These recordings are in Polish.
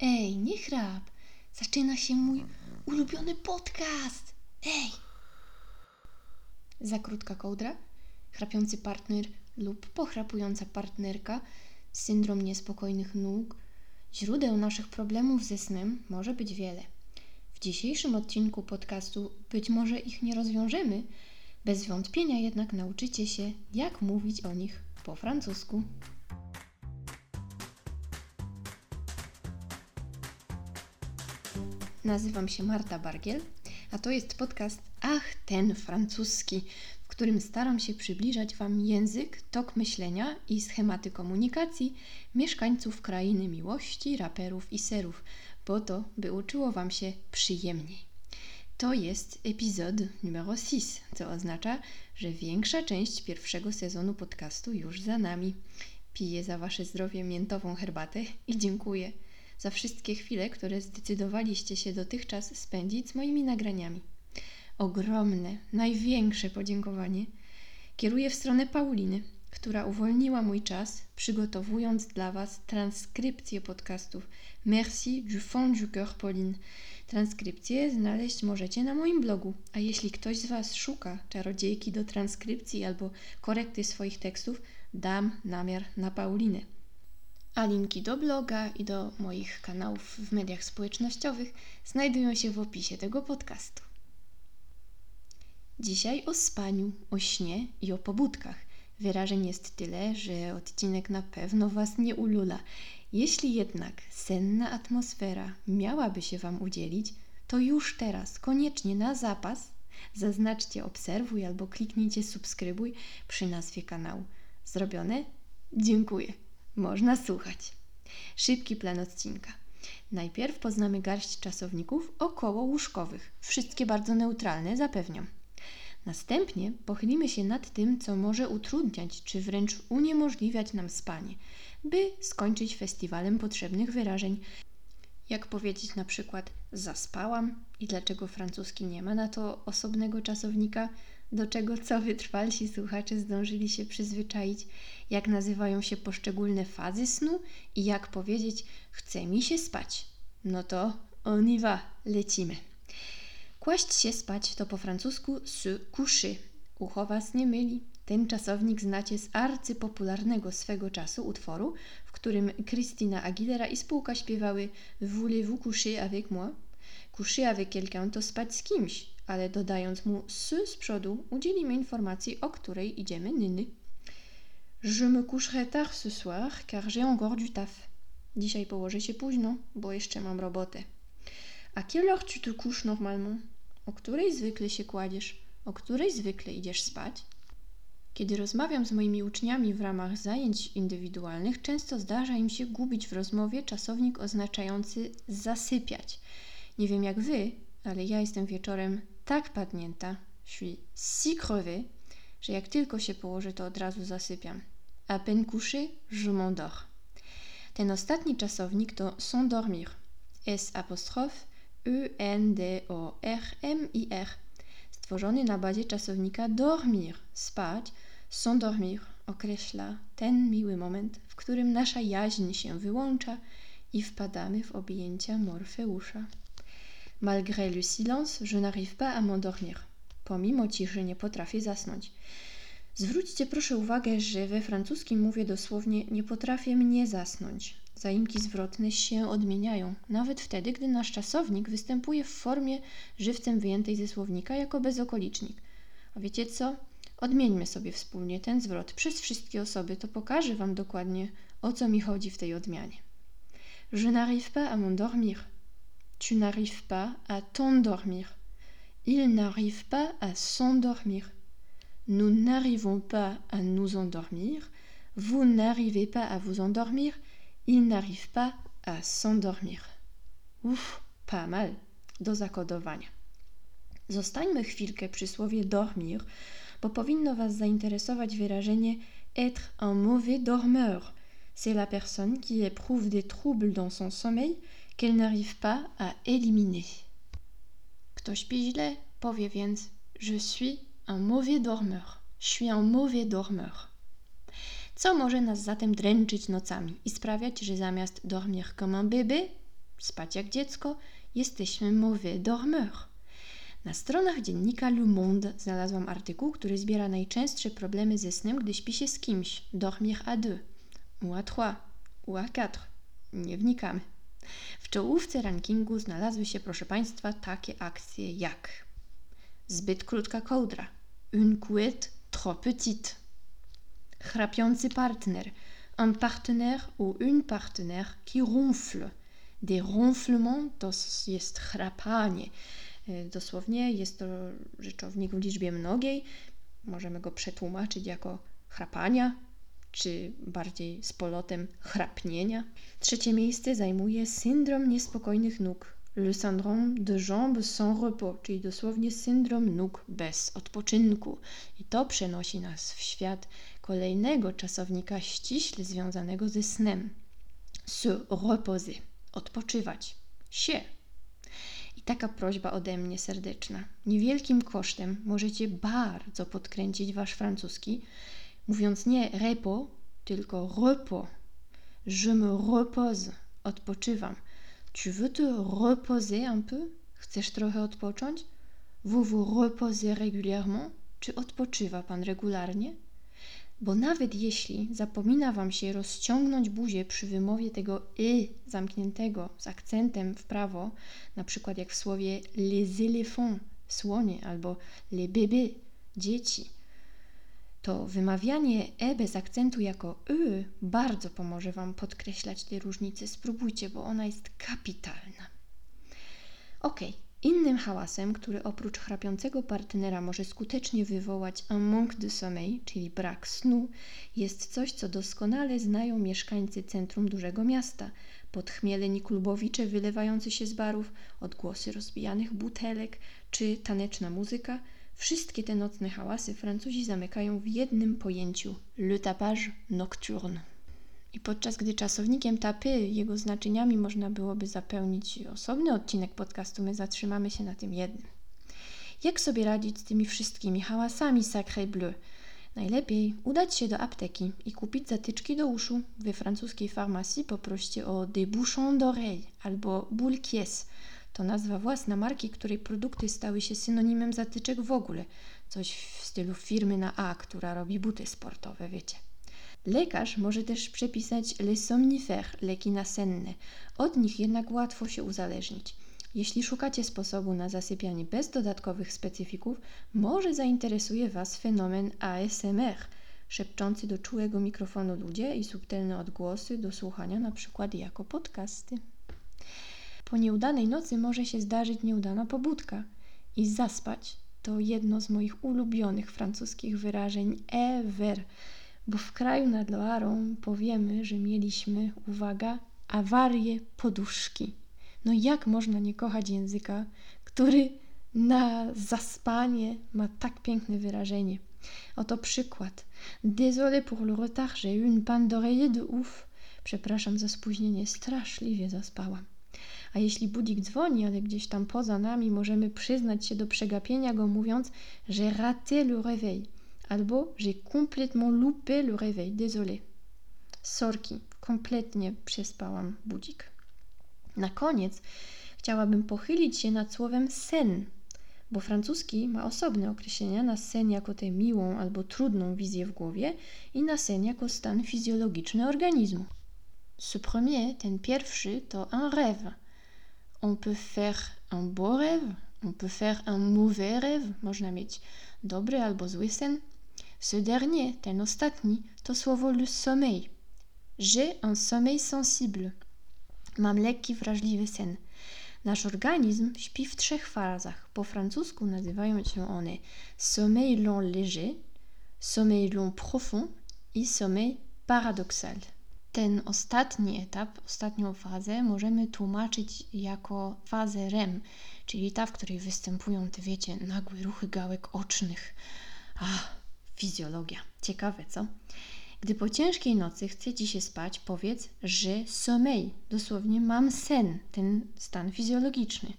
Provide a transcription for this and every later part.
Ej, nie chrap. Zaczyna się mój ulubiony podcast. Ej! Za krótka kołdra, chrapiący partner lub pochrapująca partnerka, syndrom niespokojnych nóg. Źródeł naszych problemów ze snem może być wiele. W dzisiejszym odcinku podcastu być może ich nie rozwiążemy, bez wątpienia jednak nauczycie się, jak mówić o nich po francusku. Nazywam się Marta Bargiel, a to jest podcast Ach, ten francuski, w którym staram się przybliżać Wam język, tok myślenia i schematy komunikacji mieszkańców krainy miłości, raperów i serów, po to, by uczyło Wam się przyjemniej. To jest epizod numer 6, co oznacza, że większa część pierwszego sezonu podcastu już za nami. Piję za Wasze zdrowie miętową herbatę i dziękuję za wszystkie chwile, które zdecydowaliście się dotychczas spędzić z moimi nagraniami. Ogromne, największe podziękowanie kieruję w stronę Pauliny, która uwolniła mój czas, przygotowując dla Was transkrypcję podcastów. Merci du fond du cœur, Pauline. Transkrypcję znaleźć możecie na moim blogu, a jeśli ktoś z Was szuka czarodziejki do transkrypcji albo korekty swoich tekstów, dam namiar na Paulinę. A linki do bloga i do moich kanałów w mediach społecznościowych znajdują się w opisie tego podcastu. Dzisiaj o spaniu, o śnie i o pobudkach. Wyrażeń jest tyle, że odcinek na pewno Was nie ulula. Jeśli jednak senna atmosfera miałaby się Wam udzielić, to już teraz, koniecznie na zapas, zaznaczcie obserwuj albo kliknijcie subskrybuj przy nazwie kanału. Zrobione? Dziękuję. Można słuchać. Szybki plan odcinka. Najpierw poznamy garść czasowników około łóżkowych. Wszystkie bardzo neutralne, zapewniam. Następnie pochylimy się nad tym, co może utrudniać czy wręcz uniemożliwiać nam spanie, by skończyć festiwalem potrzebnych wyrażeń. Jak powiedzieć na przykład zaspałam i dlaczego francuski nie ma na to osobnego czasownika, do czego co wytrwalsi słuchacze zdążyli się przyzwyczaić, jak nazywają się poszczególne fazy snu i jak powiedzieć chce mi się spać. No to on y va, lecimy. Kłaść się spać to po francusku se coucher. Ucho was nie myli. Ten czasownik znacie z arcypopularnego swego czasu utworu, w którym Christina Aguilera i spółka śpiewały Voulez-vous coucher avec moi? Coucher avec quelqu'un to spać z kimś, ale dodając mu s z przodu udzielimy informacji, o której idziemy nyny. Je me coucherai tard ce soir, car j'ai encore du taf. Dzisiaj położę się późno, bo jeszcze mam robotę. A quelle heure tu te couches normalement? O której zwykle się kładziesz? O której zwykle idziesz spać? Kiedy rozmawiam z moimi uczniami w ramach zajęć indywidualnych, często zdarza im się gubić w rozmowie czasownik oznaczający zasypiać. Nie wiem jak wy, ale ja jestem wieczorem tak padnięta, suis si crevée, że jak tylko się położę, to od razu zasypiam. A peine couché, je m'endors. Ten ostatni czasownik to s'endormir. S apostrophe E N D O R M I R. Stworzony na bazie czasownika dormir, spać, s'endormir określa ten miły moment, w którym nasza jaźń się wyłącza i wpadamy w objęcia Morfeusza. Malgré le silence, je n'arrive pas à m'endormir. Pomimo ciszy nie potrafię zasnąć. Zwróćcie proszę uwagę, że we francuskim mówię dosłownie nie potrafię mnie zasnąć. Zaimki zwrotne się odmieniają, nawet wtedy, gdy nasz czasownik występuje w formie żywcem wyjętej ze słownika jako bezokolicznik. A wiecie co? Odmieńmy sobie wspólnie ten zwrot przez wszystkie osoby, to pokażę Wam dokładnie, o co mi chodzi w tej odmianie. Je n'arrive pas à m'endormir. Tu n'arrives pas à t'endormir. Il n'arrive pas à s'endormir. Nous n'arrivons pas à nous endormir. Vous n'arrivez pas à vous endormir. Il n'arrive pas à s'endormir. Uff, pas mal do zakodowania. Zostańmy chwilkę przy słowie dormir, bo powinno Was zainteresować wyrażenie être un mauvais dormeur. C'est la personne qui éprouve des troubles dans son sommeil qu'elle n'arrive pas à éliminer. Kto śpi źle, powie więc je suis un mauvais dormeur. Je suis un mauvais dormeur. Co może nas zatem dręczyć nocami i sprawiać, że zamiast dormir comme un bébé, spać jak dziecko, jesteśmy mauvais dormeur. Na stronach dziennika Le Monde znalazłam artykuł, który zbiera najczęstsze problemy ze snem, gdy śpi się z kimś. Dormir à deux, ou à trois, ou à quatre. Nie wnikamy. W czołówce rankingu znalazły się, proszę Państwa, takie akcje jak zbyt krótka kołdra, une couette trop petite, chrapiący partner, un partenaire ou une partenaire qui ronfle. Des ronflements to jest chrapanie. E, dosłownie jest to rzeczownik w liczbie mnogiej. Możemy go przetłumaczyć jako chrapania, czy bardziej z polotem chrapnienia. Trzecie miejsce zajmuje syndrom niespokojnych nóg, le syndrome de jambes sans repos, czyli dosłownie syndrom nóg bez odpoczynku. I to przenosi nas w świat kolejnego czasownika ściśle związanego ze snem. Se reposer, odpoczywać, się. I taka prośba ode mnie serdeczna. Niewielkim kosztem możecie bardzo podkręcić wasz francuski, mówiąc nie repos, tylko repos. Je me repose, odpoczywam. Tu veux te reposer un peu? Chcesz trochę odpocząć? Vous vous reposez régulièrement? Czy odpoczywa pan regularnie? Bo nawet jeśli zapomina wam się rozciągnąć buzię przy wymowie tego y zamkniętego z akcentem w prawo, na przykład jak w słowie les éléphants, słonie, albo les bébés, dzieci, to wymawianie e bez akcentu jako y bardzo pomoże wam podkreślać te różnice. Spróbujcie, bo ona jest kapitalna. Ok, Innym hałasem, który oprócz chrapiącego partnera może skutecznie wywołać un manque de sommeil, czyli brak snu, jest coś, co doskonale znają mieszkańcy centrum dużego miasta. Podchmieleni klubowicze wylewający się z barów, odgłosy rozbijanych butelek czy taneczna muzyka. Wszystkie te nocne hałasy Francuzi zamykają w jednym pojęciu le tapage nocturne. I podczas gdy czasownikiem tapy jego znaczeniami można byłoby zapełnić osobny odcinek podcastu, my zatrzymamy się na tym jednym. Jak sobie radzić z tymi wszystkimi hałasami sacré bleu? Najlepiej udać się do apteki i kupić zatyczki do uszu. We francuskiej farmacji poproście o des bouchons d'oreille albo bulkies. To nazwa własna marki, której produkty stały się synonimem zatyczek w ogóle. Coś w stylu firmy na A, która robi buty sportowe, wiecie. Lekarz może też przepisać les somnifères, leki nasenne. Od nich jednak łatwo się uzależnić. Jeśli szukacie sposobu na zasypianie bez dodatkowych specyfików, może zainteresuje Was fenomen ASMR, szepczący do czułego mikrofonu ludzie i subtelne odgłosy do słuchania np. jako podcasty. Po nieudanej nocy może się zdarzyć nieudana pobudka i zaspać to jedno z moich ulubionych francuskich wyrażeń ever – bo w kraju nad Loarą powiemy, że mieliśmy, uwaga, awarię poduszki. No jak można nie kochać języka, który na zaspanie ma tak piękne wyrażenie? Oto przykład. Désolé pour le retard, j'ai eu une panne d'oreiller de ouf. Przepraszam za spóźnienie, straszliwie zaspałam. A jeśli budzik dzwoni, ale gdzieś tam poza nami, możemy przyznać się do przegapienia go, mówiąc, że raté le réveil albo j'ai complètement loupé le réveil, désolé. Sorki, kompletnie przespałam budzik. Na koniec chciałabym pochylić się nad słowem sen, bo francuski ma osobne określenia na sen jako tę miłą albo trudną wizję w głowie i na sen jako stan fizjologiczny organizmu. Ce premier, ten pierwszy, to un rêve. On peut faire un beau rêve, on peut faire un mauvais rêve. Można mieć dobry albo zły. Ce dernier, ten ostatni, to słowo le sommeil. J'ai un sommeil sensible. Mam lekki, wrażliwy sen. Nasz organizm śpi w trzech fazach. Po francusku nazywają się one sommeil long léger, sommeil long profond i sommeil paradoxal. Ten ostatni etap, ostatnią fazę możemy tłumaczyć jako fazę REM, czyli ta, w której występują te, wiecie, nagłe ruchy gałek ocznych. Ach, Fizjologia. Ciekawe, co? Gdy po ciężkiej nocy chce ci się spać, powiedz, że sommeil. Dosłownie mam sen, ten stan fizjologiczny.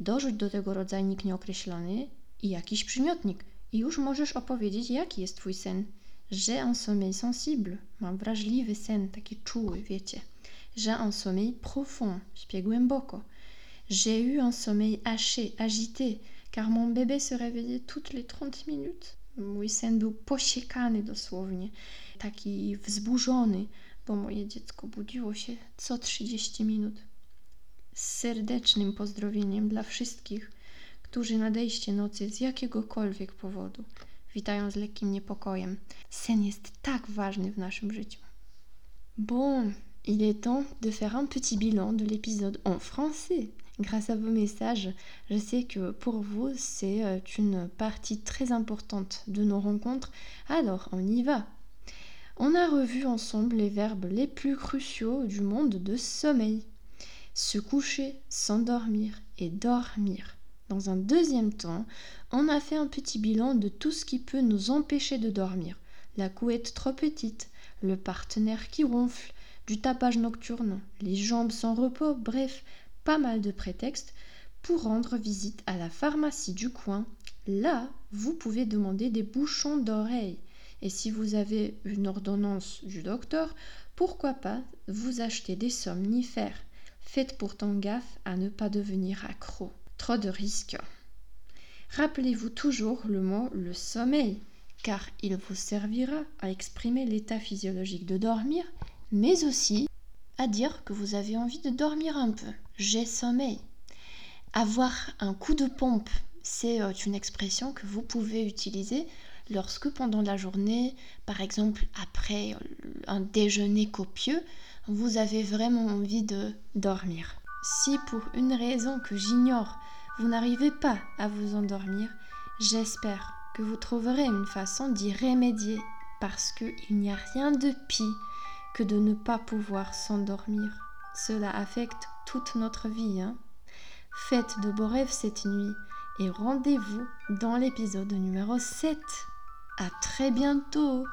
Dorzuć do tego rodzajnik nieokreślony i jakiś przymiotnik. I już możesz opowiedzieć, jaki jest twój sen. J'ai un sommeil sensible. Mam wrażliwy sen, taki czuły, wiecie. J'ai un sommeil profond, śpię głęboko. J'ai eu un sommeil haché, agité, car mon bébé se réveillait toutes les 30 minutes. Mój sen był posiekany dosłownie, taki wzburzony, bo moje dziecko budziło się co 30 minut. Z serdecznym pozdrowieniem dla wszystkich, którzy nadejście nocy z jakiegokolwiek powodu Bon, il est temps de faire un petit bilan de l'épisode en français. Grâce à vos messages, je sais que pour vous, c'est euh, une partie très importante de nos rencontres. Alors, on y va. On a revu ensemble les verbes les plus cruciaux du monde de sommeil. Se coucher, s'endormir et dormir. Dans un deuxième temps, on a fait un petit bilan de tout ce qui peut nous empêcher de dormir. La couette trop petite, le partenaire qui ronfle, du tapage nocturne, les jambes sans repos, bref, pas mal de prétextes pour rendre visite à la pharmacie du coin. Là, vous pouvez demander des bouchons d'oreilles. Et si vous avez une ordonnance du docteur, pourquoi pas vous acheter des somnifères? Faites pourtant gaffe à ne pas devenir accro. Trop de risques. Rappelez-vous toujours le mot le sommeil, car il vous servira à exprimer l'état physiologique de dormir, mais aussi à dire que vous avez envie de dormir un peu. J'ai sommeil. Avoir un coup de pompe, c'est euh, une expression que vous pouvez utiliser lorsque pendant la journée, par exemple après un déjeuner copieux, vous avez vraiment envie de dormir. Si pour une raison que j'ignore, n'arrivez pas à vous endormir, j'espère que vous trouverez une façon d'y remédier parce qu'il n'y a rien de pire que de ne pas pouvoir s'endormir. Cela affecte toute notre vie. Hein Faites de beaux rêves cette nuit et rendez-vous dans l'épisode numéro 7. À très bientôt